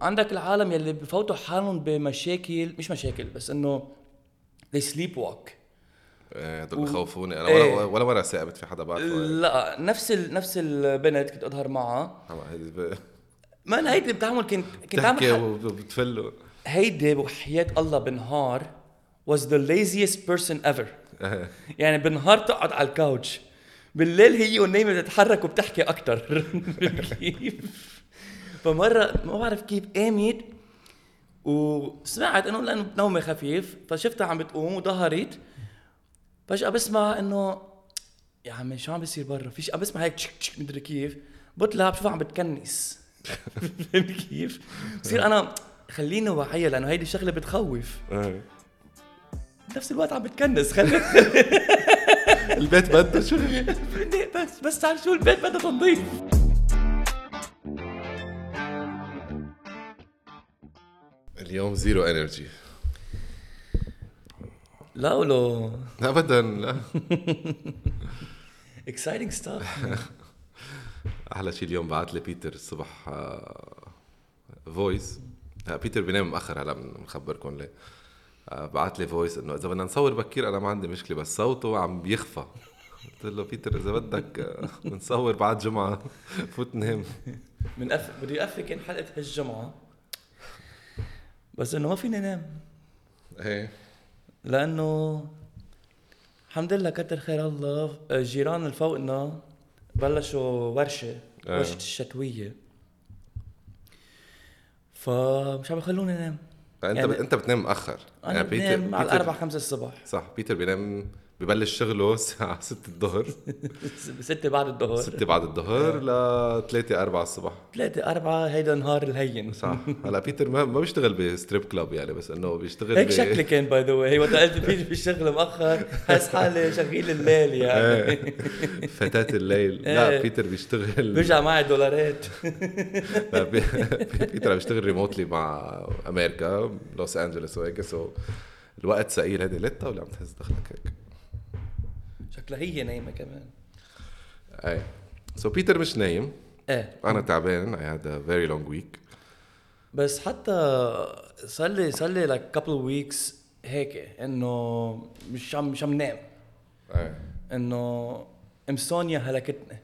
وعندك العالم يلي بفوتوا حالهم بمشاكل مش مشاكل بس إنه they sleepwalk. إيه هدول بخوفوني. أنا إيه. ولا ولا مرة ثاقبت في حدا بعرفه لا نفس ال... نفس البنت كنت أظهر معها. عم- ما أنا هيدي بتعمل كنت كنت بتحكي عامل وبتفلوا هيدي وحياة الله بالنهار was the laziest person ever. يعني بالنهار تقعد على الكاوتش. بالليل هي ونايمة بتتحرك وبتحكي أكتر. كيف؟ فمرة ما بعرف كيف قامت وسمعت إنه لأنه نومي خفيف فشفتها عم بتقوم وظهرت. فجأة بسمع إنه يا عمي شو عم بيصير برا؟ فيش عم بسمع هيك تشك تشك مدري كيف. بطلع بشوفها عم بتكنس. فهمت كيف؟ بصير أنا خليني واعية لأنه هيدي شغلة بتخوف. بنفس الوقت عم بتكنس. خلي البيت بده شو بس بس تعرف شو؟ البيت بدها تنظيف. اليوم zero energy لا ولو. ابدا لا. Exciting stuff. أحلى شيء اليوم بعت لي بيتر الصبح voice بيتر بينام مأخر هلا بنخبركم ليه. آه، بعت لي voice إنه إذا بدنا نصور بكير أنا ما عندي مشكلة بس صوته عم بيخفى. قلت له بيتر إذا بدك آه، بنصور بعد جمعة فوت نام. من أف... بدي أفكن حلقة هالجمعة. بس إنه ما فيني نام. إيه. لأنه الحمد لله كتر خير الله الجيران اللي فوقنا بلشوا ورشة آه. ورشة الشتوية. فمش عم يخلوني انام انت يعني- أنت بتنام مأخر أنا بنام على الأربعة خمسة الصبح. صح بيتر بينام ببلش شغله الساعة 6 الظهر. ستة بعد الظهر. 6 بعد الظهر ل 3 4 الصبح. ثلاثة أربعة هيدا النهار الهين. صح. هلا بيتر ما ما بيشتغل ب strip club يعني بس إنه بيشتغل هيك شكلي كان by the way وقت قلت فيني بالشغل مؤخر حاسس حالي شغيل الليل يعني. إيه. فتاة الليل. لا إيه. بيتر بيشتغل. بيرجع معي دولارات. لا، بي- بيتر عم بيشتغل remotely مع أمريكا لوس أنجلوس وهيك so الوقت ثقيل هيدي. ليتا ولا عم تهز دخلك هيك؟ شكلها هي نايمة كمان. أي. so بيتر مش نايم. إيه. أنا تعبان. اي هاد a very long week بس حتى صار لي صار لي like couple weeks هيك إنه مش عم مش عم نام. إنه امسونيا هلكتني.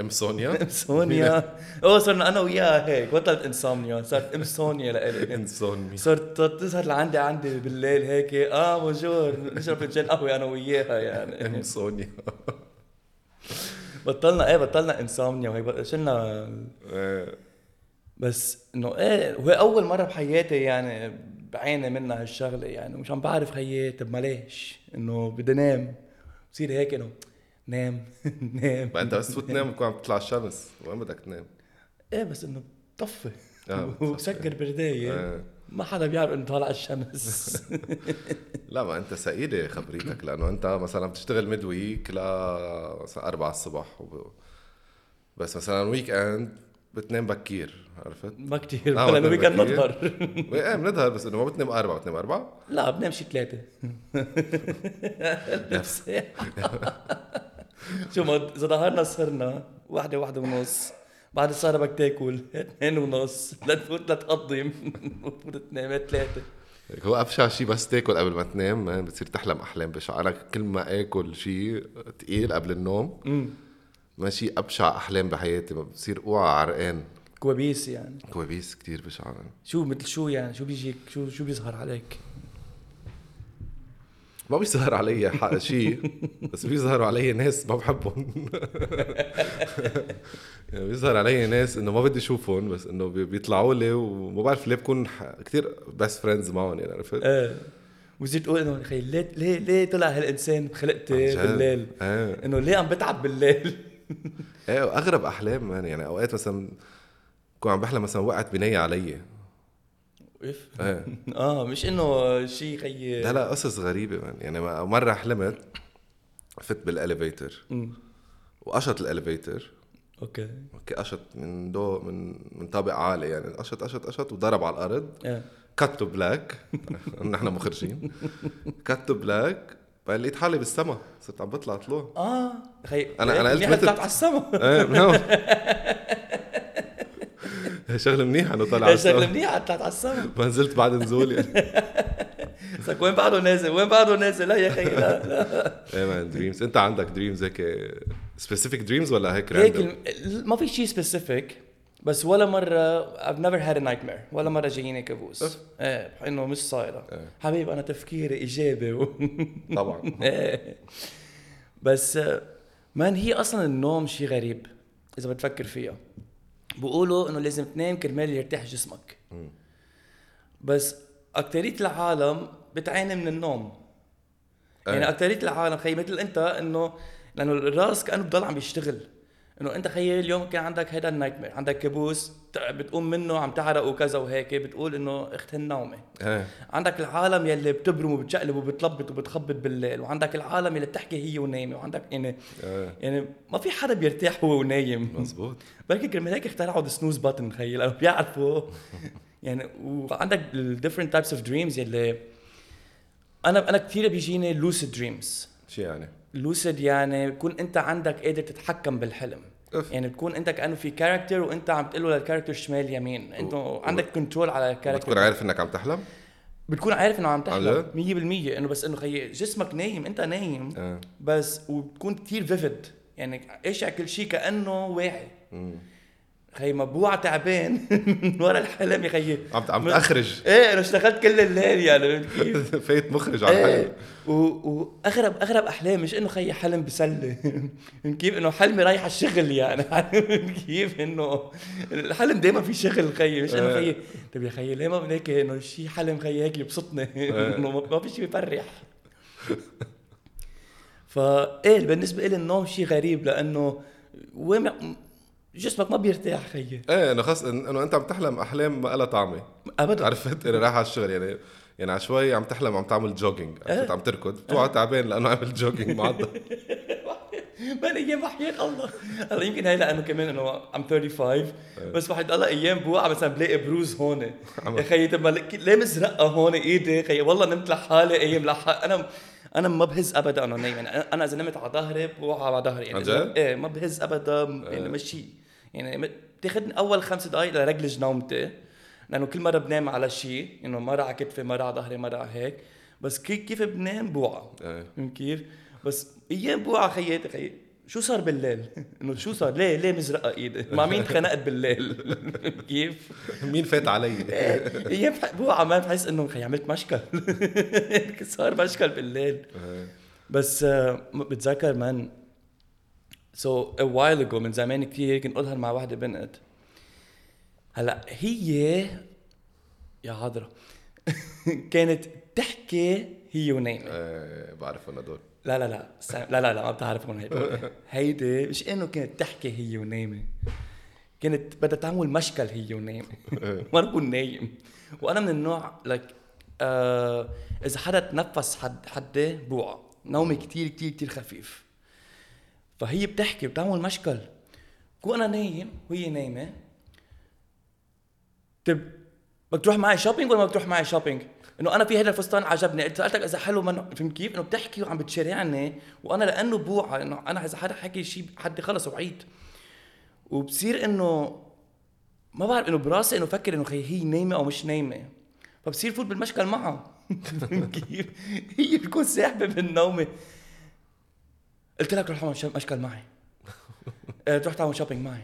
ام سونيا ام سونيا اوه صرنا أنا وياها هيك بطلت insomnia صارت ام سونيا لإلي انسوني صرت تظهر لعندي عندي بالليل هيك. آه بونجور نشرب فنجان قهوه أنا وياها يعني. ام سونيا بطلنا إيه بطلنا insomnia وهيك شلنا. إيه. بس إنه إيه وهي أول مرة بحياتي يعني بعاني منها هالشغلة يعني. مش عم بعرف خيي طب ما ليش؟ إنه بدي نام. بصير هيك إنه نام. نام. ما انت بس تفوت تنام عم تطلع الشمس. وين بدك تنام؟ إيه بس انه بطفي آه،. وبسكر بردايه إيه. ما حدا بيعرف إنه طالع الشمس. لا ما انت ثقيلة خبريتك لأنه انت مثلا بتشتغل midweek ل مثلا 4 الصبح وب... بس مثلا weekend بتنام بكير عرفت؟ ما كتير. آه، لأنه بتنام weekend بكير. نظهر إيه بنظهر بس إنه ما بتنام أربعة بتنام أربعة. لا بنام شي ثلاثة نفس. شو ما إذا ظهرنا صرنا. واحدة واحدة ونص. بعد السهرة بدك تاكل. اثنين ونص. لتفوت لتقضم وتفوت تنام. ثلاثة. هيك هو ابشع شيء بس تاكل قبل ما تنام بتصير تحلم أحلام بشعة أنا كل ما آكل شيء تقيل قبل النوم ماشي أبشع أحلام بحياتي. بصير أوعى عرقان. كوابيس يعني. كوابيس كتير بشعة شو مثل شو يعني؟ شو بيجيك؟ شو شو بيظهر عليك؟ ما بيظهر علي حق شيء بس بيظهروا علي ناس ما بحبهم. يعني بيظهر علي ناس إنه ما بدي أشوفهم بس إنه بي- بيطلعوا لي وما بعرف ليه بكون كثير بس friends معهم يعني عرفت؟ إيه. وبصير تقول إنه خي ليه ليه ليه طلع هالإنسان خلقتي. بالليل؟ إيه. إنه ليه عم بتعب بالليل؟ إيه واغرب أحلام man يعني أوقات مثلا بكون عم بحلم مثلا وقعت بنية علي. اف إيه. آه مش إنه شيء خي لا لا قصص غريبة man يعني مرة حلمت فت بال elevator. وقشط ال elevator أوكي. أوكي قشط من دو من من طابق عالي يعني قشط قشط قشط وضرب على الأرض. cut black نحن مخرجين cut black بعدين لقيت حالي بالسما. صرت عم بطلع طلوع. آه خي أنا- أنا قلت منيح متت. طلعت على السما. إيه من هي شغلة منيحة إنه طلع على شغلة. منيحة طلعت على السما ما نزلت بعد نزول يعني. لك وين بعده نازل؟ وين بعده نازل؟ لا يا أخي لا لا. إيه man dreams أنت عندك dreams هيك specific dreams ولا هيك هيك ما في شيء specific بس ولا مرة I've never had a nightmare. ولا مرة جاييني كابوس. إيه إنه مش صايرة. إيه. حبيبي أنا تفكيري إيجابي. و... طبعا. إيه. بس آه، man هي أصلا النوم شيء غريب إذا بتفكر فيها. بقولوا إنه لازم تنام كرمال يرتاح جسمك مم. بس أكترية العالم بتعاني من النوم يعني إيه. أكترية العالم خي مثل أنت إنه لأنه الرأس كأنه بضل عم بيشتغل إنه أنت خيي اليوم كان عندك هيدا النايت مير عندك كابوس بتقوم منه عم تعرق وكذا وهيك بتقول إنه اخت النومه إيه. عندك العالم يلي بتبرم وبتشقلب وبتلبط وبتخبط بالليل وعندك العالم يلي بتحكي هي ونايمة وعندك يعني إيه. يعني ما في حدا بيرتاح هو ونايم. مزبوط. بركي كرمال هيك اخترعوا ال snooze button خيي لأنه بيعرفوا. يعني وعندك ال different types of dreams يلي أنا أنا كثير بيجيني lucid dreams شو يعني؟ lucid يعني بكون انت عندك قادر تتحكم بالحلم. أف. يعني بتكون انت كأنه في character وانت عم تقول له لل character شمال يمين. انت و- عندك control على بتكون ال character عارف إنك عم تحلم؟ بتكون عارف إنه عم تحلم. جد؟ 100% إنه بس إنه خيي جسمك نايم انت نايم. إيه بس وبتكون كثير فيفيد يعني إيش كل شيء كأنه واعي. خي مبوع تعبان من ورا الحلم يا خيي. عم عم تخرج إيه أنا اشتغلت كل الليل يعني كيف؟ فايت مخرج على إيه الحلم. و- واغرب أغرب أحلام مش إنه خيي حلم بسلة. فهمت كيف؟ إنه حلمي رايح على الشغل يعني. كيف؟ إنه الحلم دائما في شغل خيي مش إنه خيي. طيب يا خيي ليه ما هيك؟ إنه شيء حلم خيي هيك يبسطني. إنه ما- في شيء بيفرح vibe بالنسبة لي النوم شيء غريب لأنه وين جسمك ما بيرتاح خيي. إيه إنه إن- إنه أنت عم تحلم أحلام ما لها طعمة. ابدا. عرفت؟ أنا رايح على الشغل يعني يعني على شوي عم تحلم عم تعمل jogging عرفت؟ إيه. عم تركض. بتوعى تعبان لأنه عمل jogging معضل. ما أيام وحياة الله. هلا يمكن هي لأنه كمان إنه ام 35 بس وحيد الله أيام بوقع مثلا بلاقي بروز هون. يا خيي طب ما لك- ليه مزرقه هون إيدي. خيي والله نمت لحالي أيام لحالي أنا أنا ما بهز ابدا إنه نايم. يعني أنا إذا نمت على ظهري بوقع على ظهري. يعني؟ إيه ما بهز ابدا يعني مشي. يعني بتاخذني أول خمس دقائق لرجلج نومتي لأنه كل مرة بنام على شيء إنه مرة على كتفي مرة على ظهري مرة على هيك بس كي- كيف بنام بوقع إيه. فهمت كيف؟ بس أيام بوقع خياتي خي شو صار بالليل؟ إنه شو صار؟ ليه ليه مزرقه إيدي؟ مع مين خنقت بالليل؟ كيف؟ مين فات علي أيام بح- بوقع ما بحس إنه خي عملت مشكل صار مشكل بالليل إيه. بس آه، بتذكر من سو so, a while ago من زمان كثير كنت أظهر مع وحده بنت. هلأ هي يا عذرا كانت تحكي هي ونايمة. إيه، بعرف أنا دول. لا لا لا لا لا لا ما بتعرفون هيدا. هيدي مش إنه كانت تحكي هي ونايمة. كانت بدها تعمل مشكل هي ونايمة. ما بكون نايم. وأنا من النوع لك آه إذا حدا تنفس حد حدي بوقع. نومي كتير كتير كتير خفيف. فهي بتحكي بتعمل مشكل. كون أنا نايم وهي نايمة. طب بدك تروح معي shopping ولا ما بتروح معي shopping؟ إنه أنا في هذا الفستان عجبني. قلت سألتك إذا حلو من فهمت كيف؟ إنه بتحكي وعم بتشارعني. وأنا لأنه بوعى إنه أنا إذا حدا حكي شيء حدي خلص وعيد. وبصير إنه ما بعرف إنه براسي إنه فكر إنه هي نايمة أو مش نايمة. فبصير فوت بالمشكل معها. كيف؟ هي بتكون ساحبة من قلت لك روح اعمل شو- مشكل معي. آه، تروح تعمل shopping معي.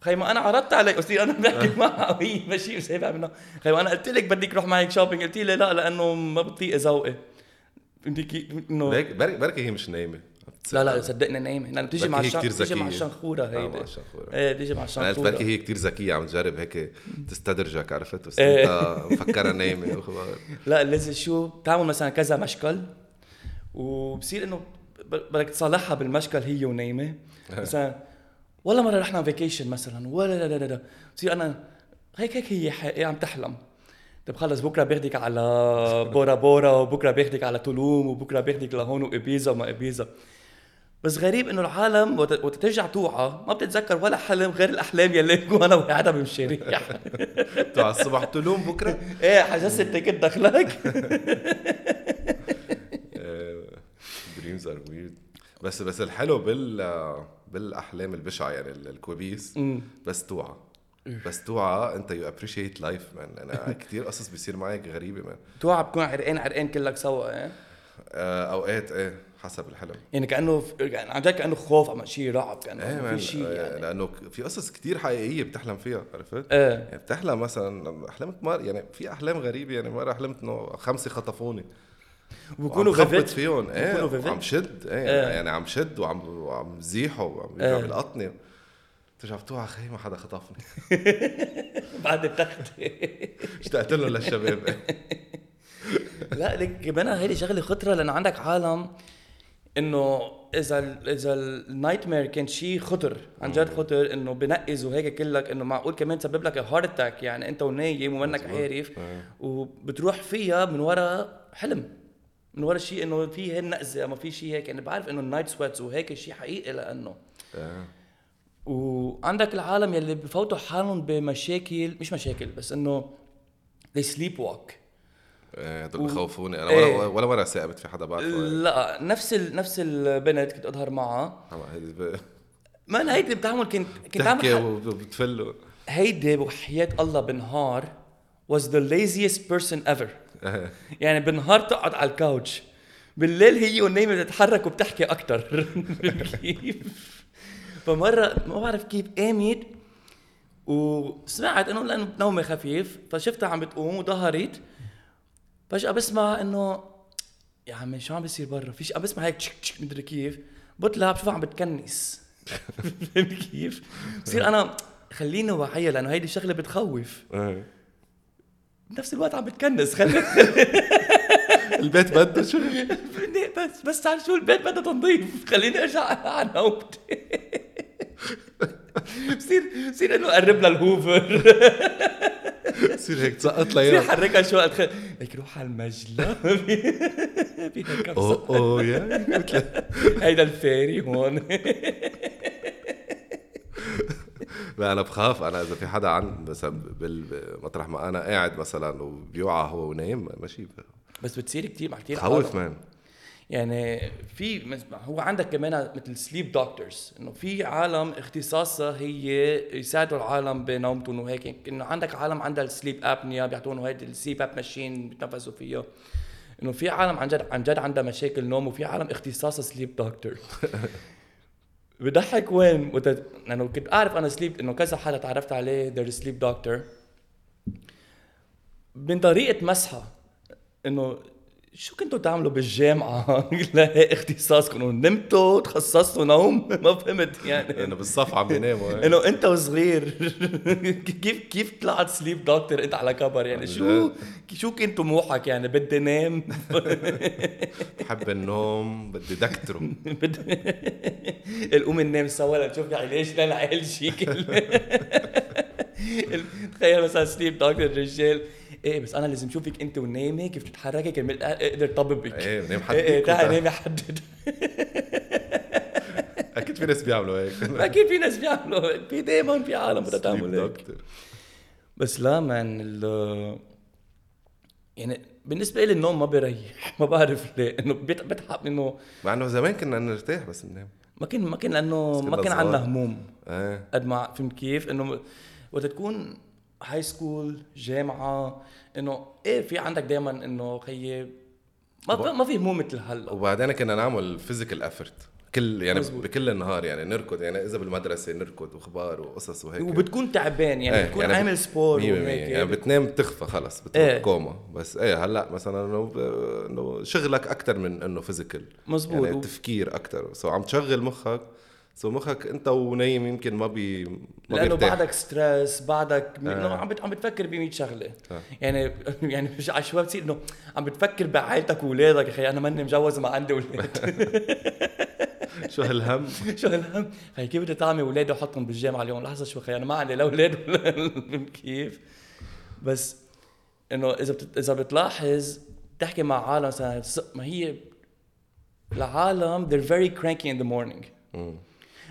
خي ما أنا عرضت عليك. قلت لي أنا بحكي معها وهي ماشي وسايبها منها خي ما أنا قلت لك بدك روح معي shopping قلت لي لا لأنه ما بطيق ذوقي كيف إنه بركي بركي هي مش نايمة. لا لا صدقني نايمة. لأنه بتيجي مع الشن... بتيجي مع. الشنخورة آه، مع هيدي الشنخورة. إيه بتيجي مع الشنخورة. بركي هي كتير ذكية عم تجرب هيك تستدرجك عرفت؟ بس إيه. أنت مفكرها نايمة. وخبر لا لازم شو بتعمل مثلا كذا مشكل وبصير إنه بدك تصالحها بالمشكل هي ونايمه مثلا والله مرة رحنا vacation مثلا. ولا لا لا لا. بصير أنا هيك هيك هي حقيقة عم تحلم. طيب خلص بكرة باخدك على بورا بورا وبكرة باخدك على تولوم وبكرة باخدك لهون وإبيزا وما إبيزا. بس غريب إنه العالم وقت ترجع توعى ما بتتذكر ولا حلم غير الأحلام يلي بكون أنا وقاعدها بالشارع. على الصبح تلوم بكرة؟ إيه حجزت ال ticket دخلك. dreams are weird بس بس الحلو بال بالأحلام البشعة يعني ال- الكوابيس. بس توعى بس توعى أنت you appreciate life man أنا كثير قصص بيصير معي غريبة man توعى بتكون عرقان عرقان كلك سوا إيه؟ آه، أوقات إيه حسب الحلم يعني كأنه يعني عن جد كأنه خوف عم شيء رعب كأنه إيه في شيء آه، يعني. لأنه في قصص كثير حقيقية بتحلم فيها عرفت؟ إيه. يعني بتحلم مثلا حلمت مر يعني في أحلام غريبة يعني مرة حلمت إنه خمسة خطفوني. وبكونوا فايت فيهم إيه؟ وعم شد إيه إيه. يعني عم شد وعم وعم زيحوا وعم. عم يلقطني ترجع بتوعى خي ما حدا خطفني بعد التخت اشتقت لهم للشباب لا لك كمان هيدي شغلة خطرة لأنه عندك عالم إنه إذا ال إذا ال nightmare كان شيء خطر عن جد خطر إنه بنقز وهيك كلك إنه معقول كمان تسبب لك heart attack يعني أنت ونايم ومنك. عارف إيه. وبتروح فيها من ورا حلم من ورا شيء إنه في هي النقزه اما في شيء هيك. يعني بعرف إنه ال night sweats وهيك شيء حقيقي لأنه. إيه. وعندك العالم يلي بفوتوا حالهم بمشاكل مش مشاكل بس إنه they sleep walk إيه هدول بخوفوني. أنا إيه. ولا ولا مره ساقبت في حدا بعرفه لا نفس ال... نفس البنت كنت أظهر معها. عم- هيدي ما هيدي بتعمل كنت كنت بتحكي وبتفلوا هيدي وحياة الله بالنهار was the laziest person ever. إيه. يعني بالنهار تقعد على الكاوتش بالليل هي ونايمة تتحرك وبتحكي أكتر. كيف فمرة ما بعرف كيف قامت وسمعت إنه لأنه نومي خفيف فشفتها عم بتقوم وظهرت. فجأة بسمع إنه يا عمي شو عم بيصير برا؟ فيش عم بسمع هيك تشك تشك مدري كيف. بطلع بشوفها عم بتكنس. فهمت كيف؟ بصير أنا خليني واعية لأنه هيدي شغلة بتخوف. إيه. بنفس الوقت عم بتكنس خلي البيت بده شغل. بس بس على شو البيت بدها تنظيف. خليني ارجع على نومتي. بصير بصير إنه قرب لها الهوفر بصير هيك تسقط بصير ليها حركها شو قد خ- ليك روح على المجلة. فيها كبسة اوه اوه يا هيدا ال very هون. لا أنا بخاف. أنا إذا في حدا عن مثلا مطرح ما أنا قاعد مثلا وبيوعى هو ونايم ماشي. بس بتصير كثير مع كثير عالم. man. يعني في هو عندك كمان مثل sleep doctors إنه في عالم اختصاصها هي يساعدوا العالم بنومتهم وهيك. إنه عندك عالم عندها ال sleep apnea بيعطوهم هيدي ال sleep ap machine بيتنفسوا فيها. إنه في عالم عن جد عن جد عندها مشاكل نوم وفي عالم اختصاصها sleep doctor بضحك وين؟ وت... لأنه كنت أعرف أنا sleep إنه كذا حدا تعرفت عليه they're sleep doctor من طريقة مزحة إنه شو كنتوا تعملوا بالجامعة؟ لا اختصاصكم. نمتوا تخصصتوا نوم. ما فهمت يعني. إنه بالصف عم بيناموا هيك. إنه أنت وصغير. كيف كيف طلعت sleep doctor أنت على كبر؟ يعني عن شو شو كان طموحك يعني بدي نام. بحب النوم بدي دكتره بدي القوم ننام سوا لنشوف علاج للعيال شيكل تخيل مثلا سليب دكتور الرجال إيه بس أنا لازم أشوفك أنت ونايمة كيف تتحركي كرمال أقدر طببك إيه نام إيه إيه حدك تعال وتع- نامي حدد أكيد في ناس بيعملوا هيك. أكيد في ناس بيعملوا في دائما في عالم بدها تعمل هيك. بس لا man ال يعني بالنسبة لي النوم ما بيريح. ما بعرف ليه. إنه بتعب إنه مع إنه زمان كنا نرتاح بس ننام. ما كان ما كان لأنه ما كان. عندنا هموم إيه قد ما فهمت كيف؟ إنه وقت تكون high school جامعة إنه إيه في عندك دائما إنه خيي ما في ما في هموم مثل هلا وبعدين كنا نعمل physical effort كل يعني مزبوط. بكل النهار يعني نركض يعني إذا بالمدرسة نركض وأخبار وقصص وهيك وبتكون تعبان يعني إيه، بتكون يعني عامل sport وهيك بالمية. يعني بتنام بتخفى خلص بتروح. إيه. كوما بس إيه هلأ مثلا إنه إنه شغلك أكثر من إنه physical مزبوط. يعني تفكير أكثر so عم تشغل مخك so مخك انت ونايم يمكن ما بي ما لأنه بيرتاح. بعدك stress بعدك آه. عم بت- عم بتفكر ب 100 شغلة آه. يعني يعني مش على شوي بتصير إنه عم بتفكر بعائلتك واولادك يا أخي أنا ماني مجوز ما عندي أولاد شو هالهم شو هالهم خي كيف بدي طعمي اولادي وحطهم بالجامعة اليوم لحظة شوي خي أنا ما عندي لا أولاد ولا كيف بس إنه إذا بت... إذا بتلاحظ تحكي مع عالم مثلا ما هي العالم they're very cranky in the morning.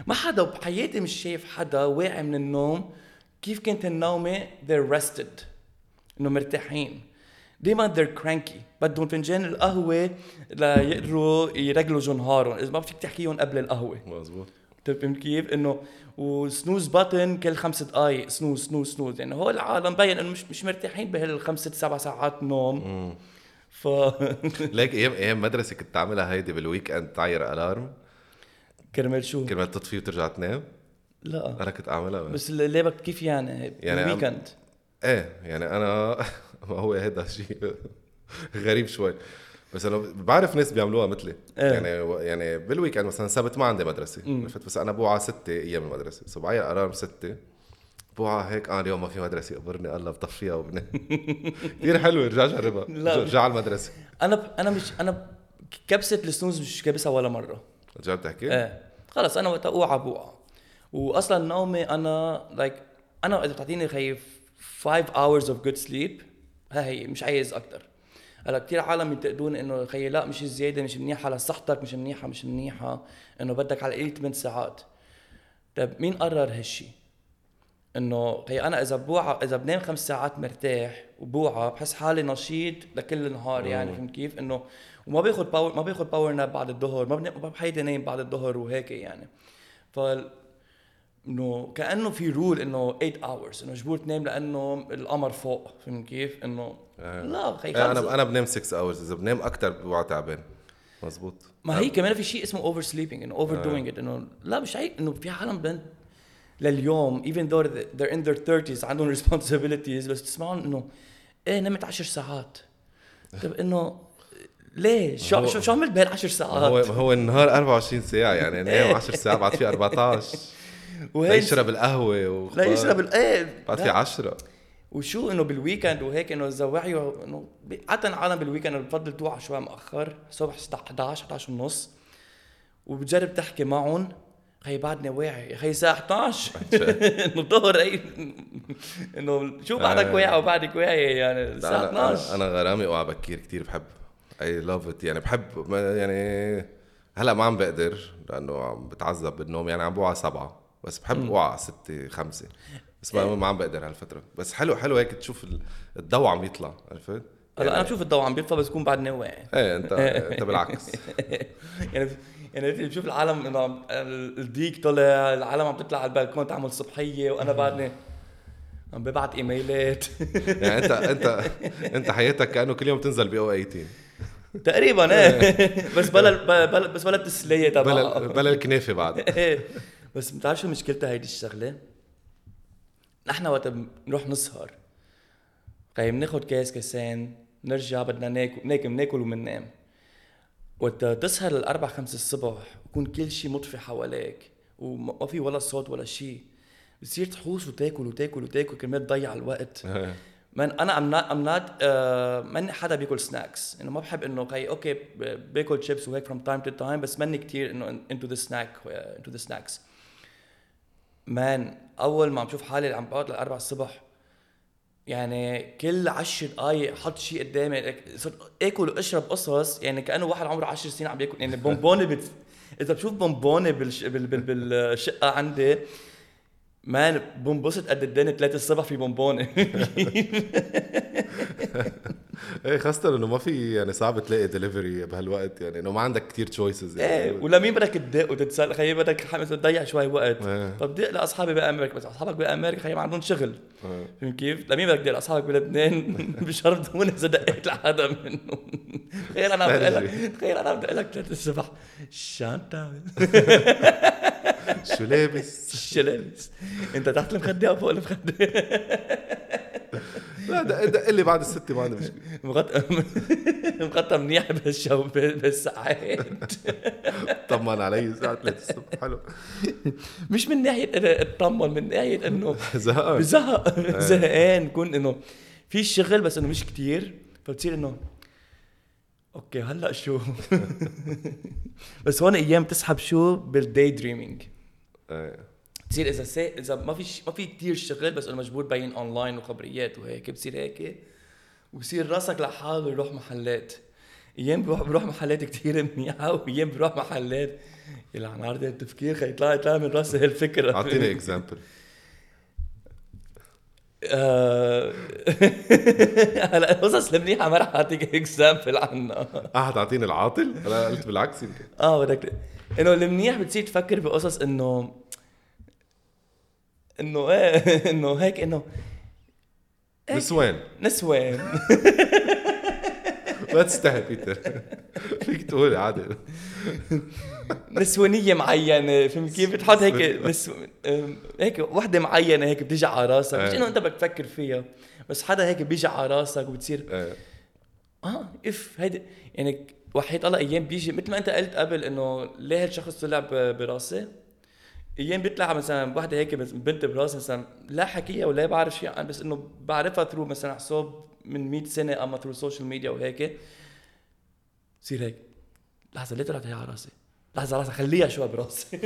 ما حدا بحياتي مش شايف حدا واعي من النوم كيف كانت النومة؟ they're rested. إنه مرتاحين. دايما they're cranky. بدهم فنجان القهوة ليقدروا يرجلوا نهارهم إذا ما فيك تحكيهم قبل القهوة. مزبوط طيب فهمت كيف؟ إنه و snooze button كل خمس دقائق snooze snooze snooze. يعني هو العالم مبين إنه مش مش مرتاحين بهالخمس ست سبع ساعات نوم. ف ليك أيام أيام مدرسة كنت تعملها هيدي بال weekend تعير alarm كرمال شو؟ كرمال تطفي وترجع تنام؟ لا. أنا كنت اعملها بس ليه بك كيف يعني؟ يعني ال weekend إيه يعني أنا ما هو هذا شيء غريب شوي. بس أنا بعرف ناس بيعملوها مثلي. إيه. يعني يعني بال weekend مثلا سبت ما عندي مدرسة. عرفت؟ بس أنا بوعى ستة أيام المدرسة. so بعير alarm ستة. بوعى هيك آه اليوم ما في مدرسة. قبرني الله بطفيها وبنام. كثير حلوة رجع جربها. رجع على المدرسة. أنا أنا مش أنا كبسة ال snooze مش كابسها ولا مرة. رجعت تحكي؟ إيه. خلص أنا وقت أوعى بوعى واصلا نومي أنا like أنا إذا بتعطيني خي 5 hours of good sleep ها هي مش عايز أكثر هلأ كثير عالم ينتقدون إنه خيي لا مش زياده مش منيحه لصحتك مش منيحه مش منيحه إنه بدك على القليل 8 ساعات. طيب مين قرر هالشي؟ إنه هي أنا إذا بوعى إذا بنام خمس ساعات مرتاح وبوعى بحس حالي نشيط لكل النهار يعني فهمت كيف؟ إنه وما باخذ power ما باخذ power nap بعد الظهر ما بحياتي نايم بعد الظهر وهيك يعني. ف إنه كأنه في rule إنه 8 hours إنه مجبور تنام لأنه القمر فوق فهمت كيف؟ إنه لا خي خلص أنا أنا بنام 6 hours إذا بنام أكثر بوعى تعبان. مزبوط ما هي كمان في شيء اسمه over sleeping إنه overdoing it إنه لا مش عيب إنه في عالم بنت لليوم even though they're in their 30s عندهم responsibilities بس تسمعهم إنه إيه نمت 10 ساعات. طيب إنه ليه؟ شو شو شو عملت بهال10 ساعات؟ هو هو النهار 24 ساعة يعني نام 10 ساعات بعد في 14 وهي يشرب القهوة لا وخبار. يشرب إيه بعد في لا. 10 وشو إنه بال weekend وهيك إنه اذا وعيوا إنه عادة العالم بال weekend بفضل توعى شوي مؤخر الصبح 11 11 ونص. وبتجرب تحكي معهم خي بعدني واعي يا خي الساعة 11 إنه الظهر اي إنه شو بعدك آه. واعي وبعدك واعي؟ يعني لا، أنا 12 أنا غرامي اوعى بكير كثير بحب I love it يعني بحب يعني هلأ ما عم بقدر لأنه عم بتعذب بالنوم. يعني عم بوعى سبعة بس بحب اوعى ستة خمسة. بس ما, ما عم بقدر هالفترة. بس حلو حلو هيك تشوف ال- الضوء عم يطلع عرفت؟ هلأ أنا بشوف الضوء عم بيطفى بس بكون بعدني واعي إيه انت أنت بالعكس. يعني يعني بشوف العالم إنه الديك طلع العالم عم تطلع على البلكون تعمل صبحية وأنا بعدني عم ببعت إيميلات. يعني انت انت أنت حياتك كأنه كل يوم تنزل بي أو 18 تقريبا إيه. بس بلا بلا بس بلا التسلية بلا تبعها بلا الكنافة بعد. إيه. بس بتعرف شو مشكلتها هيدي الشغلة؟ نحن وقت بنروح نسهر خي بناخد كاس كاسين نرجع بدنا ناكل ناكل ناكل وبننام وقت تسهر للأربع خمس الصبح ويكون كل شيء مطفي حواليك وما في ولا صوت ولا شيء بتصير تحوس وتاكل وتاكل وتاكل كرمال تضيع الوقت. إيه. من أنا I'm not um آه، ماني حدا بياكل snacks إنه ما بحب إنه خي أوكي باكل شيبس وهيك from time to time بس ماني كثير إنه into the snack into the snacks man أول ما عم شوف حالي عم بقعد للاربع الصبح يعني كل عشر دقايق حط شيء قدامي صرت آكل وأشرب قصص يعني كأنه واحد عمره 10 سنين عم بياكل. يعني bonbonne بت... إذا بشوف bonbonne بالش... بال... بال... بالشقة عندي man بنبسط قد الدنيا 3 الصبح في bonbonne إيه خاصة إنه ما في يعني صعب تلاقي دليفري بهالوقت يعني إنه ما عندك كثير choices إيه يعني ولمين بدك تدق وتتسال خيي بدك تضيع شوي وقت. إيه. طب دق لأصحابي بأمريكا بس أصحابك بأمريكا خيي ما عندهم شغل. إيه. فهمت كيف؟ لمين بدك تدق؟ لأصحابك بلبنان؟ بشرطون إذا دقيت لحدا منهم. تخيل أنا بقول لك تخيل أنا بقول لك 3 الصبح. تعمل؟ شو لابس شو لابس؟ انت تحت المخده أو فوق المخده؟ لا دق دق لي بعد الستة ما عندي مشكلة. مغطى مغطى منيح بالشو بالساعات. طمن علي الساعة 3 الصبح. حلو. مش من ناحية أنا اطمن من ناحية إنه زهقان. بزهق زهقان كون إنه في شغل بس إنه مش كتير فبتصير إنه أوكي هلأ شو؟ بس هون أيام تسحب شو؟ بال daydreaming إيه. تصير إذا سي... إذا ما في ش... ما في كثير شغل بس إنه مجبور بين اونلاين وخبريات وهيك بصير هيك وبصير راسك لحاله يروح محلات. أيام بروح بروح محلات كثير منيحة وأيام بروح محلات. يلعن عرض التفكير خي يطلع يطلع من راسي هالفكرة. أعطيني example آه، هلا القصص المنيحة ما رح أعطيك example عنها. آه حتعطيني العاطل؟ أنا قلت بالعكس يمكن. آه بدك إنه المنيح بتصير تفكر بقصص إنه إنه إيه إنه هيك إنه نسوان نسوان ما تستحي بيتر. فيك تقول عادي. نسوانيه معينة. فهمت كيف؟ بتحط هيك نسو... هيك وحدة معينة هيك بتيجي على راسك. مش إيه. إنه أنت بدك تفكر فيها بس حدا هيك بيجي على راسك وبتصير إيه. آه if هيدي يعني وحيد الله أيام بيجي مثل ما أنت قلت قبل إنه ليه هالشخص طلع براسي؟ أيام بيطلع مثلا وحدة هيك بنت براسي مثلا لا حكيها ولا بعرف شيء عن بس إنه بعرفها through مثلا حساب من 100 سنة أما through ال social media وهيك. بصير هيك. لحظة ليه طلعت هي على راسي؟ لحظة لحظة خليها شوي براسي.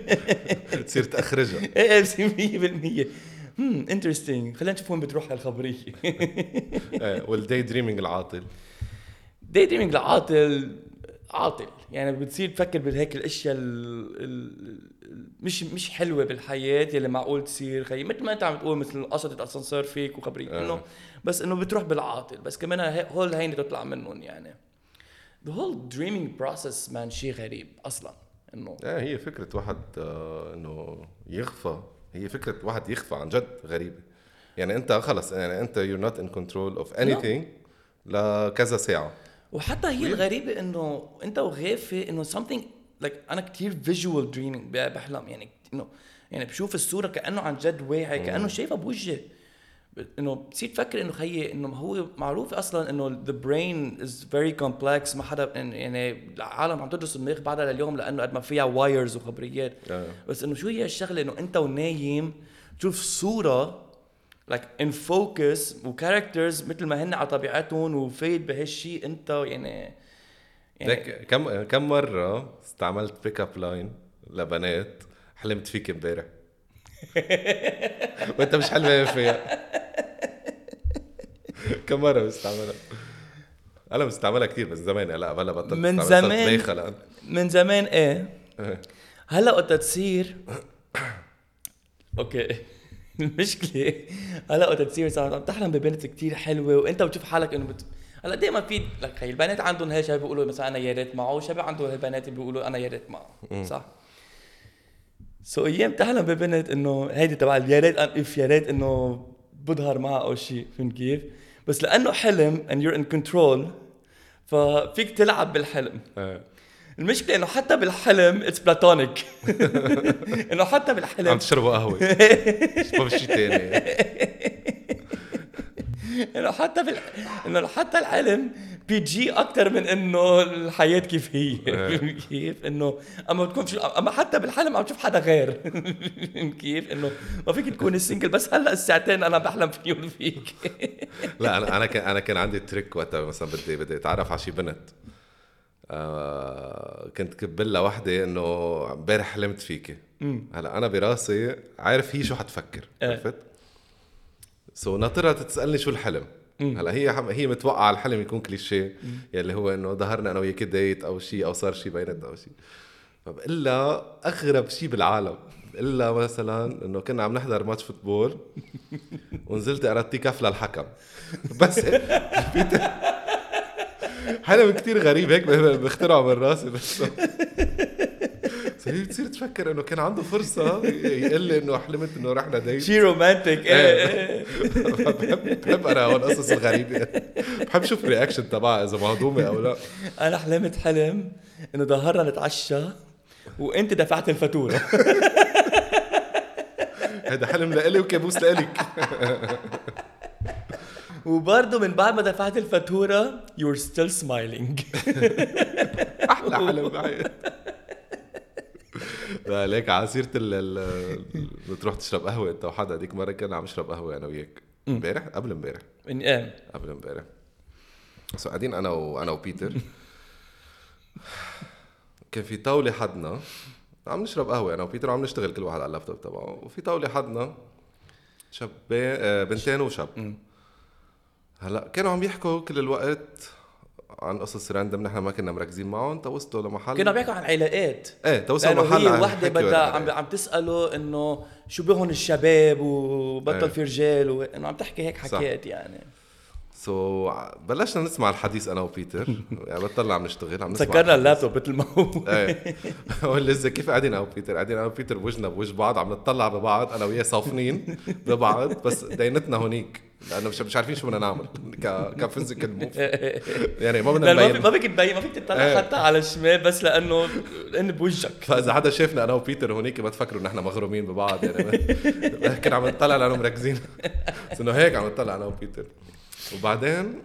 تصير تخرجها إيه إيه بصير 100% هم interesting خلينا نشوف وين بتروح هالخبرية. إيه، وال daydreaming العاطل. daydreaming لعاطل عاطل يعني بتصير تفكر بهيك الأشياء ال... ال... ال- مش مش حلوة بالحياة يلي معقول تصير. خيي مثل ما أنت عم تقول مثل قصه اسانسير فيك وخبريك آه. إنه بس إنه بتروح بالعاطل. بس كمان هول هينه تطلع منهم يعني. The whole dreaming process man شيء غريب أصلا إنه. إيه هي فكرة واحد آه، إنه يخفى. هي فكرة واحد يخفى عن جد غريبة. يعني أنت خلص يعني أنت you're not in control of anything لكذا ساعة. وحتى هي الغريبة إنه أنت وغافي إنه something like أنا كتير visual dreaming ب- بحلم. يعني انه يعني بشوف الصورة كأنه عن جد واعي كأنه شايفها بوجهي. إنه بتصير تفكر إنه خيي إنه هو معروف أصلا إنه the brain is very complex. ما حدا يعني العالم عم تدرس المخ بعدها لليوم لأنه قد ما فيها وايرز وخبريات. بس إنه شو هي الشغلة؟ إنه أنت ونايم تشوف صورة like in focus و characters مثل ما هن على طبيعتهم وفايد بهالشيء انت يعني يعني كم كم مرة استعملت pick up line لبنات حلمت فيك امبارح؟ وانت مش حلمة فيها. كم مرة بستعملها أنا بستعملها كثير بس زمان. هلا هلا بطلت من زمان. من زمان إيه؟ إيه. هلا وقت تصير أوكي. المشكلة هلا وقت تصير صار عم تحلم ببنت كتير حلوة وانت بتشوف حالك انه بت... هلا دائما في لك هي البنات عندهم هالشيء بيقولوا مثلا أنا يا ريت معه وشباب عندهم هالبنات بيقولوا أنا يا ريت معه صح؟ so أيام تحلم ببنت إنه هيدي تبع يا ريت if يا ريت إنه بظهر معها أو شيء فهمت كيف؟ بس لأنه حلم and you're in control ففيك تلعب بالحلم إيه. المشكلة إنه حتى بالحلم it's platonic إنه حتى عم بالحلم تشربوا قهوة. ما في شيء ثاني إنه حتى بال... إنه حتى الحلم PG أكثر من إنه الحياة كيف هي. فهمت كيف إنه أما بتكون في... أما حتى بالحلم عم تشوف حدا غير. كيف إنه ما فيك تكون single بس هلأ الساعتين أنا بحلم فيهم فيك. لا أنا أنا كان أنا كان عندي trick وقتها. مثلا بدي بدي أتعرف على شي بنت. آه كنت كب لها وحده إنه امبارح حلمت فيكي. هلأ أنا براسي عارف هي شو حتفكر إيه. عرفت؟ so ناطرها تسألني شو الحلم. هلأ هي حم... هي متوقعة الحلم يكون كليشيه يلي هو إنه ظهرنا أنا وياك date أو شيء أو صار شيء بيناتنا أو شيء فبقول لها أغرب شيء بالعالم. بقول لها مثلا إنه كنا عم نحضر match football ونزلت ضربتي كف للحكم. بس حلم كتير غريب هيك بخترعه من راسي. بس بتصير تفكر إنه كان عنده فرصة يقول لي إنه حلمت إنه رحنا date شي romantic إيه. بحب بحب أنا هون القصص الغريبة. بحب شوف reaction تبعها إذا مهضومة أو لا. أنا حلمت حلم إنه ظهرنا نتعشى وأنت دفعت الفاتورة. هذا حلم لإلي وكابوس لإلك. وبرضه من بعد ما دفعت الفاتورة you're still smiling. أحلى حلم بحياتي لا ليك على سيرة بتروح تشرب قهوة انت وحدا هذيك مرة كنا عم نشرب قهوة أنا وياك. امبارح؟ قبل امبارح. إيه؟ قبل امبارح. سو قاعدين أنا وأنا وبيتر. كان في طاولة حدنا. عم نشرب قهوة أنا وبيتر عم نشتغل كل واحد على اللابتوب تبعه. وفي طاولة حدنا شاب آه، بنتين وشاب. هلا كانوا عم يحكوا كل الوقت عن قصص random نحن ما كنا مركزين معهم توصلوا لمحل كنا عم بيحكوا عن علاقات إيه توصلوا لأنه محل هي وحدة بدها عم. عم تسأله إنه شو بهن الشباب وبطل إيه. في رجال وانه عم تحكي هيك صح. حكيات يعني so بلشنا نسمع الحديث أنا وبيتر. يعني بطلنا عم نشتغل عم نسمع سكرنا. اللابتوب مثل ما هو. إيه. لسه كيف قاعدين أنا وبيتر؟ قاعدين أنا وبيتر بوجهنا بوجه بعض عم نطلع ببعض أنا وياه صافنين ببعض بس دينينا هونيك لأنه مش مش عارفين شو بدنا نعمل ك ك physical move. يعني ما بدنا نبين. ما فيك تبين ما فيك تطلع إيه. حتى على الشمال بس لأنه لأنه بوجهك فإذا حدا شافنا أنا وبيتر هونيك ما تفكروا ان إحنا مغرومين ببعض يعني كنا عم نطلع لأنه مركزين. بس إنه هيك عم نطلع أنا وبيتر. وبعدين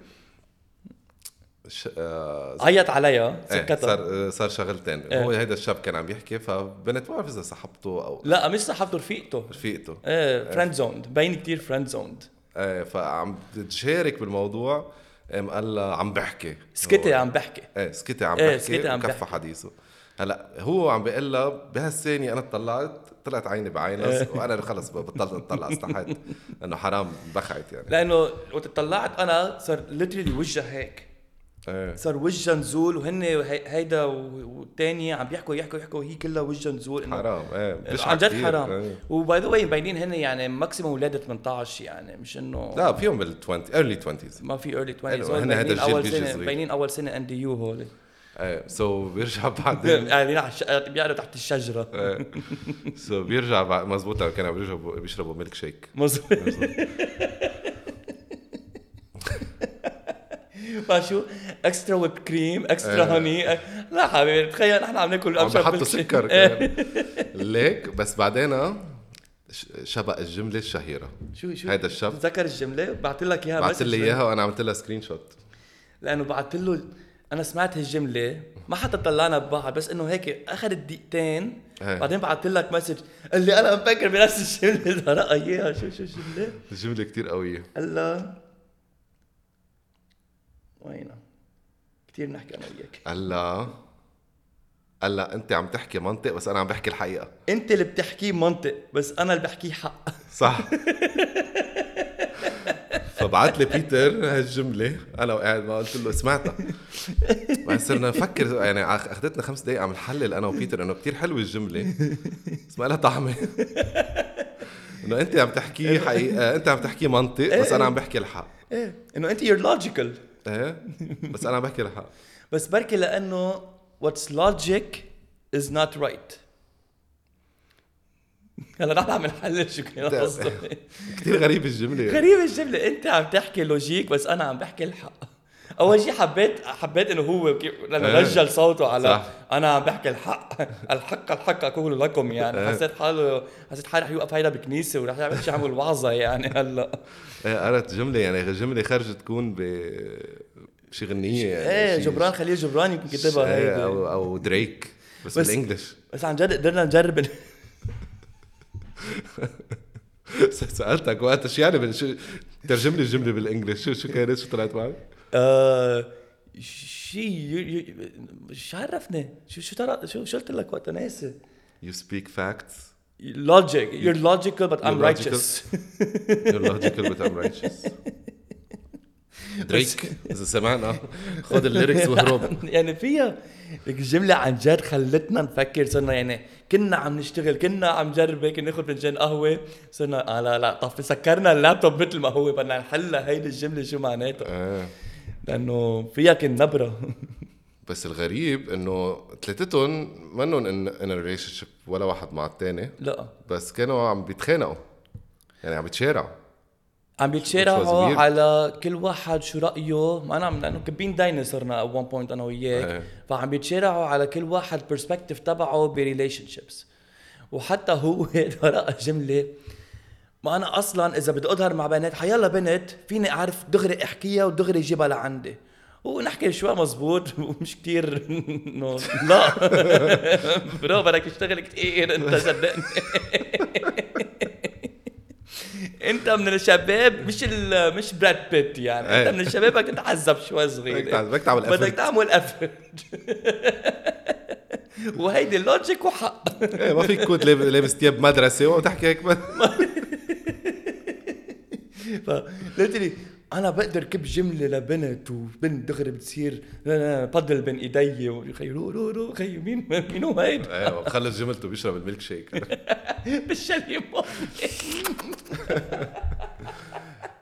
ش... آه... عيط عليها إيه سكتها. صار صار شغلتين. إيه. هو هيدا الشاب كان عم يحكي فبنت ما بعرف إذا سحبته أو لا مش صاحبته رفيقته. رفيقته. إيه فريند زوند باين كثير friend zoned إيه فعم تشارك بالموضوع قام قال لها عم بحكي. سكتي عم بحكي. إيه سكتي عم إيه، بحكي سكتي عم وكفى بحكي. حديثه. هلا هو عم بيقول لها بهالثانية أنا طلعت طلعت عيني بعينها وأنا خلص بطلت أطلع استحيت. لأنه حرام بخعت يعني. لأنه وقت طلعت أنا صار literally وجهها هيك. إيه. صار وجهها نزول وهن هي- هيدا والثاني عم بيحكوا يحكوا يحكوا وهي كلها وجهها نزول حرام إيه. عن جد. حرام. إيه. و by the way مبينين هن يعني maximum ولاد 18 يعني مش إنه لا فيهم بال 20 early 20s ما في early 20 حلو، هول هن هيدا الجيل بيجي. مبينين أول سنة NDU هول. إيه so بيرجع بعدين. قاعدين على بيقعدوا تحت الشجرة. إيه. so بيرجع بعد مزبوط كانوا بيشربوا بيشربوا ميلك شيك مظبوط. فشو extra whipped cream extra. هوني لا حبيبي تخيل نحن عم ناكل عم بحطوا. سكر إيه. ليك بس بعدين ش- شبق الجملة الشهيرة. شو شو؟ هيدا الشاب تذكر الجملة؟ بعت لك إياها message لي إياها وأنا عملت لها screenshot لأنه بعت له أنا سمعت هالجملة ما حتى طلعنا ببعض بس إنه هيك أخذت دقيقتين إيه. بعدين بعت لك message قال لي أنا مفكر بنفس الجملة زرقها اياها شو شو الجملة؟ الجملة كتير قوية. لها وينها كثير نحكي أنا وياك. قال لها أنت عم تحكي منطق بس أنا عم بحكي الحقيقة. أنت اللي بتحكيه منطق بس أنا اللي بحكيه حق. صح. فبعت لي بيتر هالجملة. أنا وقاعد ما قلت له سمعتها. بعدين صرنا نفكر يعني أخذتنا خمس دقائق عم نحلل أنا وبيتر إنه كتير حلوة الجملة. بس ما لها طعمة. إنه أنت عم تحكي حقيقة أنت عم تحكي منطق بس أنا عم بحكي الحق. إيه. إنه أنت you're logical إيه. بس أنا عم بحكي الحق. بس بركي لأنه what's logic is not right هلا نحن عم نحلل شو كان كتير غريب الجملة. غريبة الجملة. انت عم تحكي لوجيك بس أنا عم بحكي الحق. اول شيء حبيت حبيت انه هو لأنه إيه. رجل صوته على صح. أنا عم بحكي الحق. الحق الحق أقول لكم يعني. إيه. حسيت حاله حسيت حالي رح يوقف هيدا بكنيسة ورح يعمل شيء يعمل وعظة يعني هلأ. إيه قرأت جملة يعني. جملة خرجت تكون ب شي غنية يعني إيه جبران خليل جبران يمكن كتبها إيه، هيدي. أو أو دريك بس, بس- بالإنجلش. بس عن جد قدرنا نجرب سالتك وقتها شو يعني بال- شو ترجم لي الجملة بالانجلش شو شو كانت؟ شو طلعت معك؟ آه شيء شو عرفني؟ شو شو ترى شو شو قلت لك وقتها؟ ناسي. You speak facts. Logic. You're logical but I'm You're logical. righteous. You're logical but I'm righteous. دريك إذا سمعنا خذ ال lyrics واهرب. يعني فيها الجملة عن جد خلتنا نفكر صرنا يعني كنا عم نشتغل كنا عم نجرب هيك ناخذ فنجان قهوة. صرنا آه لا لا طب سكرنا اللابتوب مثل ما هو بدنا نحلها هيدي الجملة شو معناتها. آه. لأنه فيها كان نبرة. بس الغريب إنه ثلاثتهم منهم in in relationship ولا واحد مع الثاني لا. بس كانوا عم بيتخانقوا. يعني عم بيتشارعوا. عم بيتشارعوا. على كل واحد شو رأيه. ما أنا عم لأنه كمان صرنا at one point أنا وياك. إيه. فعم بيتشارعوا على كل واحد perspective تبعه ب relationships وحتى هو رأى جملة. ما أنا أصلا إذا بدي أظهر مع بنات حيلا بنت فيني أعرف دغري أحكيها ودغري جيبها لعندي. ونحكي شوي مزبوط ومش كتير لا. bro بدك تشتغل كتير أنت صدقني. انت من الشباب مش مش براد بيت يعني انت. من الشباب بدك تتعذب شوي صغير بدك تعمل بدك. تعمل effort وهيدي ال logic وحق إيه ما فيك تكون لاب- لابس ثياب مدرسة وتحكي هيك لي أنا بقدر كب جملة لبنت وبنت دغري بتصير لا لا بضل بين إيدي وخي رو رو رو خي مين مين هو هيدا إيه وخلص جملته بيشرب الميلك شيك بالشلي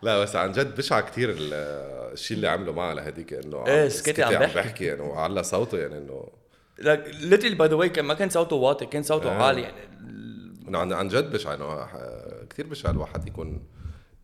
لا بس عن جد بشع كثير الشيء اللي عمله معها لهديك إنه إيه، سكتي عم بحكي. يعني وعلى صوته يعني إنه literally by the way ما كان صوته واطي كان صوته آه. عالي يعني إنه عن عن جد بشع إنه كثير بشع الواحد يكون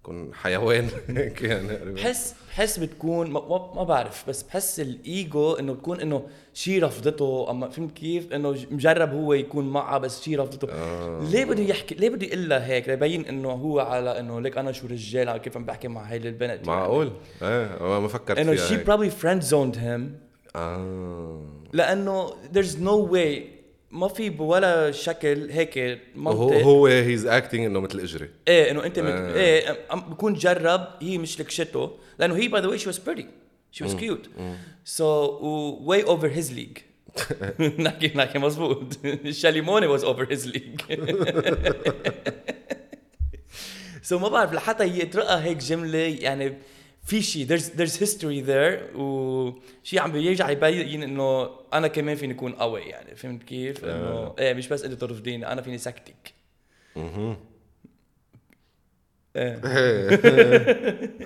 يكون حيوان. يعني بحس بحس بتكون ما, ما, بعرف بس بحس الإيجو إنه تكون إنه شي رفضته. أما فهمت كيف؟ إنه مجرب هو يكون معها بس شي رفضته. آه. ليه بده يحكي ليه بده يقول لها هيك؟ ليبين إنه هو على إنه ليك أنا شو رجال كيف عم بحكي مع هاي البنت. معقول؟ إيه ما فكرت إنه هيك. probably friend zoned him. آه. لأنه there's no way ما في بولا شكل هيك هو منطق. هو هيز اكتنج إنه مثل إجري. إيه إنه أنت مت... آه. إيه بكون جرب هي مش لكشته لأنه هي by the way she was pretty she was cute so way over his league نحكي نحكي مزبوط شاليموني was over his league so ما بعرف لحتى يترقى هيك جملة يعني في شيء there's there's history there وشيء عم بيرجع يبين إنه أنا كمان فيني أكون قوي يعني. فهمت كيف؟ إنه إيه مش بس انت ترفضيني أنا فيني سكتك. إيه.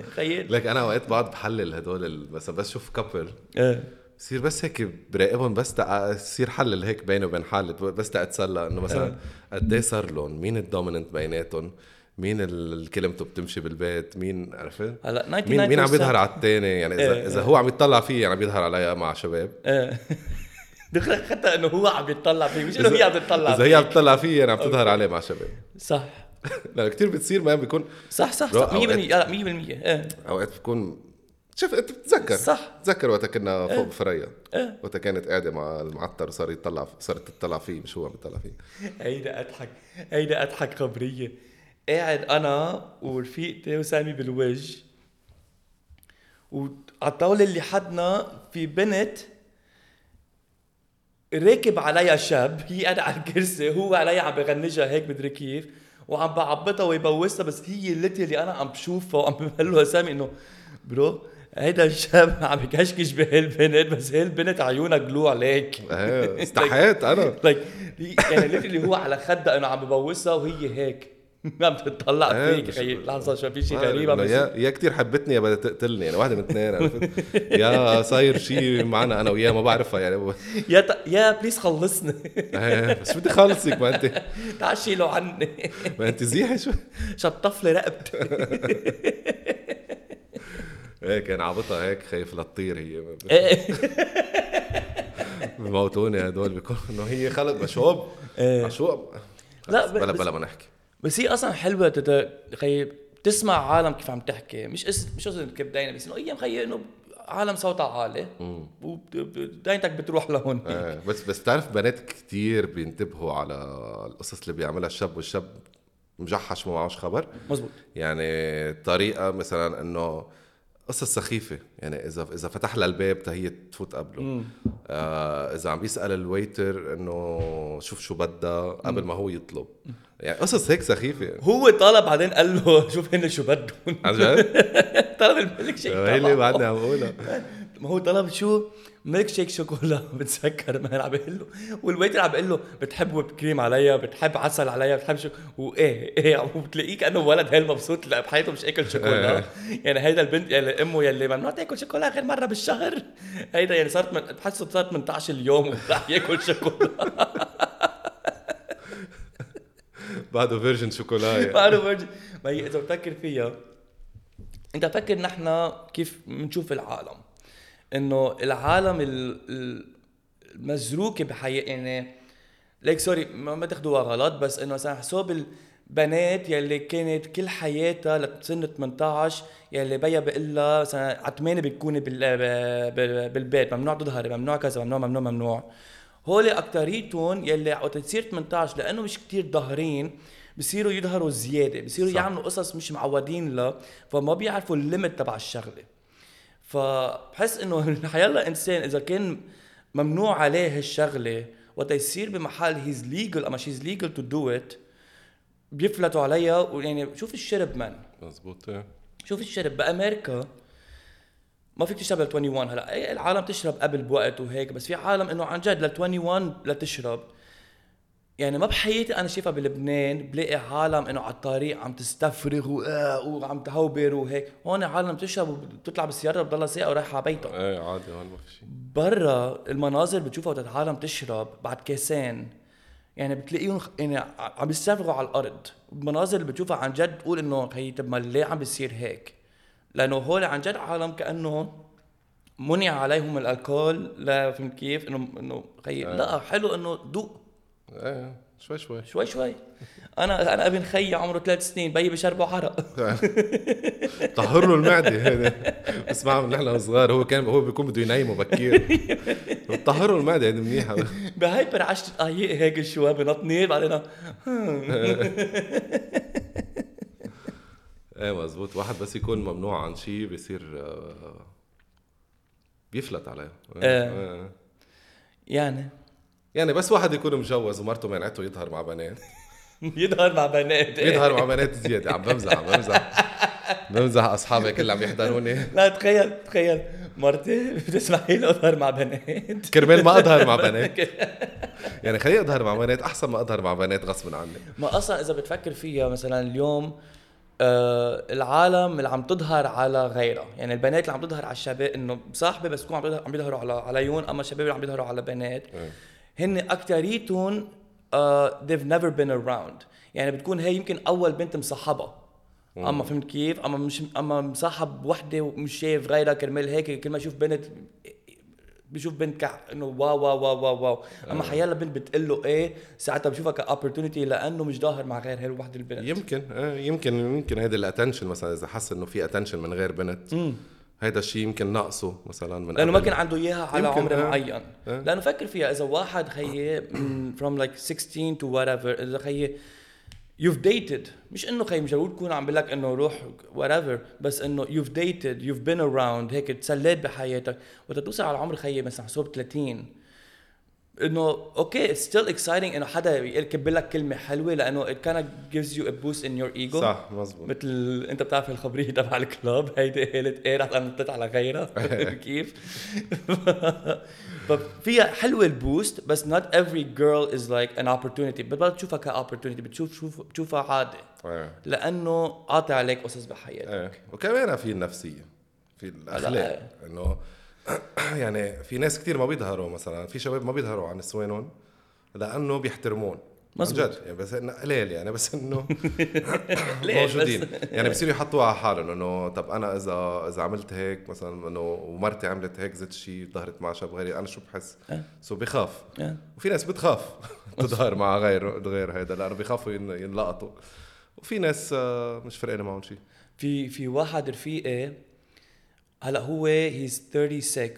تخيل. لك أنا أوقات بقعد بحلل هدول مثلا بس شوف couple إيه. بصير بس هيك براقبهم بس تق... يصير حلل هيك بيني وبين حالي بس تاتسلى إنه مثلا قد إيه صار لهم مين ال dominant بيناتهم؟ مين ال- كلمته بتمشي بالبيت؟ مين عرفت؟ هلا 99% مين مين عم بيظهر على الثاني يعني اذا إيه، إذا إيه. هو عم يطلع فيه يعني عم يظهر عليا مع شباب. إيه. دغري حتى إنه هو عم يتطلع فيه مش إنه هي عم تطلع إذا هي عم تطلع فيه يعني عم تظهر عليه مع شباب. صح. لا كثير بتصير ما بيكون صح صح صح. 100% أوقات- لا 100% إيه. أوقات بتكون شوف أنت بتتذكر. صح. تذكر وقت كنا فوق بفريا إيه. وقت كانت قاعدة مع المعطر وصار يطلع صارت تطلع فيه مش هو عم يطلع فيه. هيدا أضحك. هيدا أضحك خبرية. قاعد أنا ورفيقتي وسامي بالوجه. وعلى الطاولة اللي حدنا في بنت راكب عليها شاب هي قاعدة على الكرسي هو عليها عم بغنجها هيك مدري كيف وعم بعبطها ويبوسها بس هي اللي اللي أنا عم بشوفها وعم بقول له سامي إنه برو هيدا الشاب عم بكشكش بهالبنت بس هالبنت عيونها جلو عليك. إيه استحيت أنا. يعني اللي هو على خدها إنه عم ببوسها وهي هيك. عم تطلع إيه، فيك خيي لحظة شو في شيء غريب؟ عم يا يا كثير حبتني يا بدها تقتلني يعني واحدة من اثنين عرفت؟ يا صاير شيء معنا أنا وياه ما بعرفها يعني. يا ت... يا please خلصني. إيه، بس بدي خلصك ما انت تعال شيله عني. ما أنت زيحة شو؟ شطف لي رقبتي إيه كان عابطها هيك خايف لا تطير هي. إيه. بموتوني هدول بيكون إنه هي خلق مشوب. مشوب لا، لا بلا بلا ما نحكي. بس هي أصلا حلوة تت... خيي تسمع عالم كيف عم تحكي. مش اس... مش قصدي كيف داينة بس إنه أيام خيي إنه عالم صوتها عالي. وداينتك بتروح لهون. آه، بس بس بتعرف بنات كتير بينتبهوا على القصص اللي بيعملها الشاب والشاب مجحش ما معوش خبر. مزبوط يعني طريقة مثلا إنه قصص سخيفة يعني إذا إذا فتح لها الباب هي تفوت قبله. آه إذا عم بيسأل الويتر إنه شوف شو بدها قبل ما هو يطلب. يعني قصص هيك سخيفة يعني. هو طلب بعدين قال له شوف هن شو بدهم. عن جد؟ طلب الميلك شيك هي اللي. بعدني عم بقولها. ما هو طلب شو؟ ميلك شيك شوكولا. بتذكر ما عم بقول له. وال waiter عم بقول له بتحب whipped cream عليا؟ بتحب عسل عليا؟ بتحب شو؟ وإيه إيه وبتلاقيه كأنه ولد هيل مبسوط لا بحياته مش أكل شوكولا. يعني هيدا البنت يعني امه يلي ممنوع تأكل شوكولا غير مرة بالشهر. هيدا يعني صارت من بحسه صارت 18 اليوم ورح يأكل شوكولا. بعده virgin شوكولا أنا برج- ما هي إذا بتفكر فيها أنت فكر نحن كيف بنشوف العالم. إنه العالم ال- ال- المزروكه بحياة يعني ليك سوري ما تاخدوها غلط بس إنه مثلا حساب البنات يلي كانت كل حياتها لسن 18 يلي بيا بقول لها مثلا على 8 بتكوني بال بال- بالبيت ممنوع تظهري ممنوع كذا ممنوع ممنوع ممنوع. هول اكتريتهم يلي وقت تصير 18 لأنه مش كتير ظاهرين بصيروا يظهروا زيادة بصيروا صح. يعملوا قصص مش معودين لها فما بيعرفوا ال limit تبع الشغلة فبحس إنه حيلا إنسان إذا كان ممنوع عليه هالشغلة وقت يصير بمحل he's legal أما she's legal to do it بيفلتوا عليها ويعني شوف الشرب man مزبوط إيه. شوف الشرب بأمريكا ما فيك تشرب لل 21 هلا. أي العالم تشرب قبل بوقت وهيك بس في عالم إنه عن جد لل 21 لتشرب. يعني ما بحياتي أنا شايفها بلبنان بلاقي عالم إنه على الطريق عم تستفرغ وآه وعم تهوبر وهيك. هون عالم بتشرب وبتطلع بالسيارة بتضلها ساعه ورايحة على بيتها. إيه عادي هون ما في شيء. برا المناظر بتشوفها وقت العالم تشرب بعد كاسين. يعني بتلاقيهم يعني عم يستفرغوا على الأرض. المناظر اللي بتشوفها عن جد تقول إنه هي طب ما ليه عم بيصير هيك؟ لأنه هول عن جد عالم كانه منع عليهم الألكول. لا فهمت كيف؟ انه إنه خي لا حلو إنه دوق إيه شوي شوي. شوي شوي. أنا أنا ابن خيي عمره ثلاث سنين بيي بشربه عرق طهر له المعدة هيدا بسمعها من نحن صغار هو كان هو بيكون بده ينيمه بكير طهر له المعدة هيدي منيحة. ب hyper عشر دقايق هيك شوي بنطني بعدين إيه مزبوط واحد بس يكون ممنوع عن شيء بيصير آه، بيفلت عليه. إيه. إيه. يعني؟ يعني بس واحد يكون مجوز ومرته منعته يظهر مع بنات. يظهر مع بنات. يظهر مع بنات زيادة. عم بمزح عم بمزح. بمزح أصحابي كلهم عم يحضروني. لا تخيل تخيل. مرتي بتسمحي لي أظهر مع بنات. كرمال ما أظهر مع بنات. يعني خليني اظهر مع بنات أحسن ما أظهر مع بنات غصب عني. ما أصلا إذا بتفكر فيها مثلا اليوم العالم اللي عم تظهر على غيرها. يعني البنات اللي عم تظهر على الشباب إنه صاحبة بس يكونوا عم يظهر- عم يظهروا على عليهم أما الشباب اللي عم يظهروا على بنات إيه. هن أكتريتهم uh, they've never been around. يعني بتكون هي يمكن أول بنت مصاحبها أما فهمت كيف؟ أما مش أما مصاحب وحدة ومش شايف غيرها كرمال هيك كل ما يشوف بنت بشوف بنت كع إنه wow wow wow wow wow أما حيلا بنت بتقول له إيه ساعتها بشوفها ك opportunity لأنه مش ظاهر مع غير هي الوحده البنت يمكن إيه، يمكن يمكن هيدا ال attention مثلا إذا حس إنه في attention من غير بنت هيدا الشيء يمكن ناقصه مثلا من لأنه ما. كان عنده إياها على عمر آه. معين آه. لأنه فكر فيها إذا واحد خيي from like 16 to whatever إذا خيي you've dated. مش إنه خي مش ضروري تكون عم بقول لك إنه روح whatever بس إنه you've dated you've been around هيك تسليت بحياتك. وقت توصل على عمر خيي مثلا حسب 30 إنه أوكي still exciting إنه حدا يكب لك كلمة حلوة لأنه kind of gives you a boost in your ego. صح مزبوط مثل أنت بتعرف الخبرية تبع الكلاب هيدي قالت إيه رح نطت على غيرها. كيف؟ ففيها حلوة ال boost بس not every girl is like an opportunity. بتبطل تشوفها ك opportunity بتشوف شوف بتشوفها عادي إيه. لأنه قاطع عليك قصص بحياتك. إيه. وكمان في النفسية في الأخلاق. إنه يعني في ناس كتير ما بيظهروا مثلا في شباب ما بيظهروا عن نسوانهم لأنه بيحترمون مزبوط. جد يعني بس إنه قليل يعني بس إنه؟ موجودين يعني بصيروا يحطوها على حالهم إنه طب أنا إذا إذا عملت هيك مثلا إنه ومرتي عملت هيك زدت شيء ظهرت مع شاب غيري أنا شو بحس أه. سو بخاف أه. وفي ناس بتخاف تظهر مع غير غير هيدا لأنه بيخافوا ين- ينلقطوا وفي ناس آه، مش فرقانه معهم شيء في في واحد رفيقي هلا هو هيز 36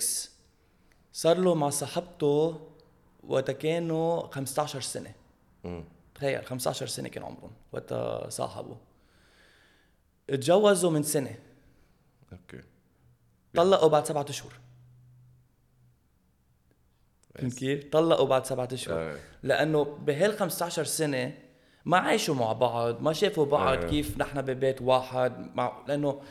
صار له مع صاحبته وقت كانوا 15 سنة مم. تخيل 15 سنة كان عمرهم وقت صاحبوا اتجوزوا من سنة أوكي طلقوا بعد سبعة أشهر فهمت كيف؟ طلقوا بعد سبعة أشهر آه. لأنه بهال 15 سنة ما عاشوا مع بعض ما شافوا بعض آه. كيف نحن ببيت واحد مع لأنه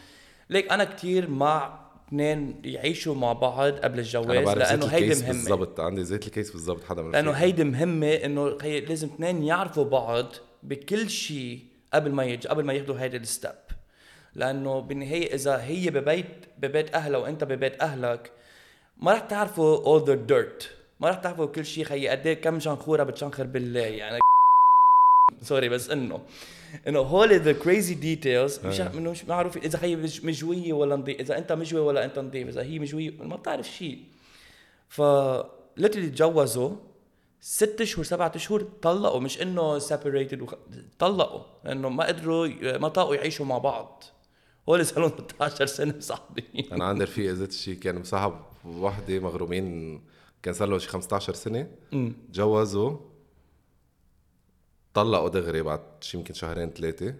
ليك أنا كتير مع اثنين يعيشوا مع بعض قبل الجواز لأنه هيدي مهمة. بالضبط. عندي زيت ال case بالضبط حدا من لأنه. هيدي مهمة إنه لازم اثنين يعرفوا بعض بكل شيء قبل ما يج... قبل ما ياخذوا هيدي ال step. لأنه بالنهاية إذا هي ببيت ببيت أهلها وأنت ببيت أهلك ما رح تعرفوا all the dirt. ما رح تعرفوا كل شيء خيي قد إيه كم شنخوره بتشنخر بالله يعني. sorry بس إنه. إنه هول the crazy details مش إنه مش معروف إذا مش- مجويه ولا نظيف إذا أنت مجوي ولا أنت نظيف إذا هي مجويه ما بتعرف شيء ف literally تجوزوا ست شهور سبعة اشهر طلقوا مش إنه separated وخ... طلقوا لأنه ما قدروا ما طاقوا يعيشوا مع بعض. هول صار لهم 13 سنة صاحبين أنا عندي رفيق زيت الشيء كان مصاحب وحدة مغرومين كان صار له شي 15 سنة. تجوزوا طلقوا دغري بعد شي يمكن شهرين ثلاثة.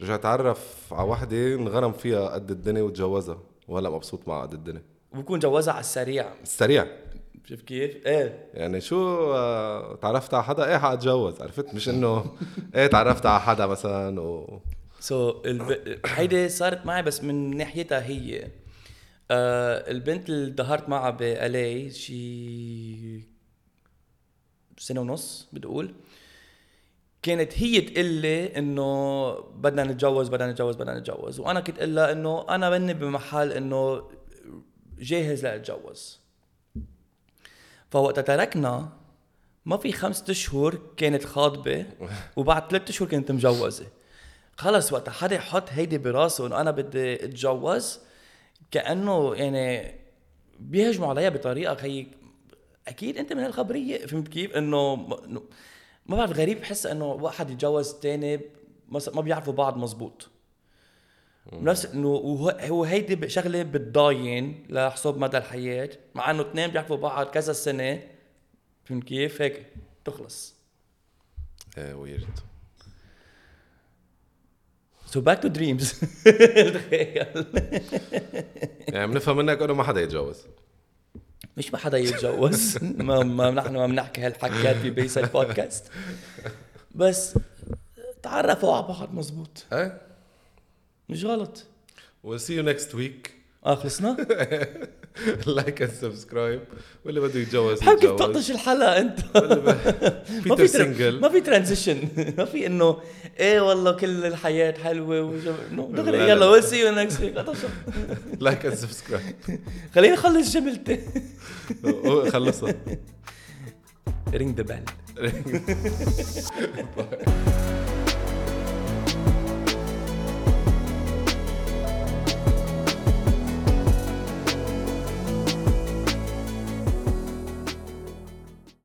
رجع تعرف على وحدة انغرم فيها قد الدنيا وتجوزها وهلا مبسوط معها قد الدنيا. وبكون جوزها على السريع. سريع شوف كيف؟ إيه. يعني شو آه، تعرفت على حدا؟ إيه حأتجوز. عرفت؟ مش إنه إيه تعرفت على حدا مثلا و سو so, الب... هيدي صارت معي بس من ناحيتها هي. آه البنت اللي ظهرت معها بالي شي سنة ونص بدي أقول كانت هي تقول لي إنه بدنا نتجوز بدنا نتجوز بدنا نتجوز. وأنا كنت أقول لها إنه أنا مني بمحل إنه جاهز لأتجوز. فوقت تركنا. ما في خمسة اشهر كانت خاطبة. وبعد ثلاثة اشهر كانت مجوزة. خلص وقت حدا يحط هيدي براسه إنه أنا بدي أتجوز. كأنه يعني بيهجموا عليها بطريقة هي أكيد أنت من هالخبريه فهمت كيف؟ إنه ما بعرف غريب بحس إنه واحد يتجوز تاني مس- ما بيعرفوا بعض مزبوط نفس إنه هو هيدي شغلة بتضاين لحساب مدى الحياة مع إنه اثنين بيعرفوا بعض كذا سنة فهمت كيف؟ هيك تخلص. إيه weird so back to dreams تخيل يعني بنفهم منك إنه ما حدا يتجوز. مش ما حدا يتجوز. ما, ما نحن ما بنحكي هالحكيات ببيس البودكاست. بس تعرفوا على بعض مزبوط. إيه؟ مش غلط. See you next week. آه خلصنا like and subscribe واللي بده يتجوز حاول كيف يتجوز. تقطش الحلقة أنت؟ ما في. single ما في transition ما في إنه إيه والله كل الحياة حلوة وجو... دغري لا، لا. يلا we'll see you next week like and subscribe خليني أخلص جملتي. خلصها. رينج ذا بيل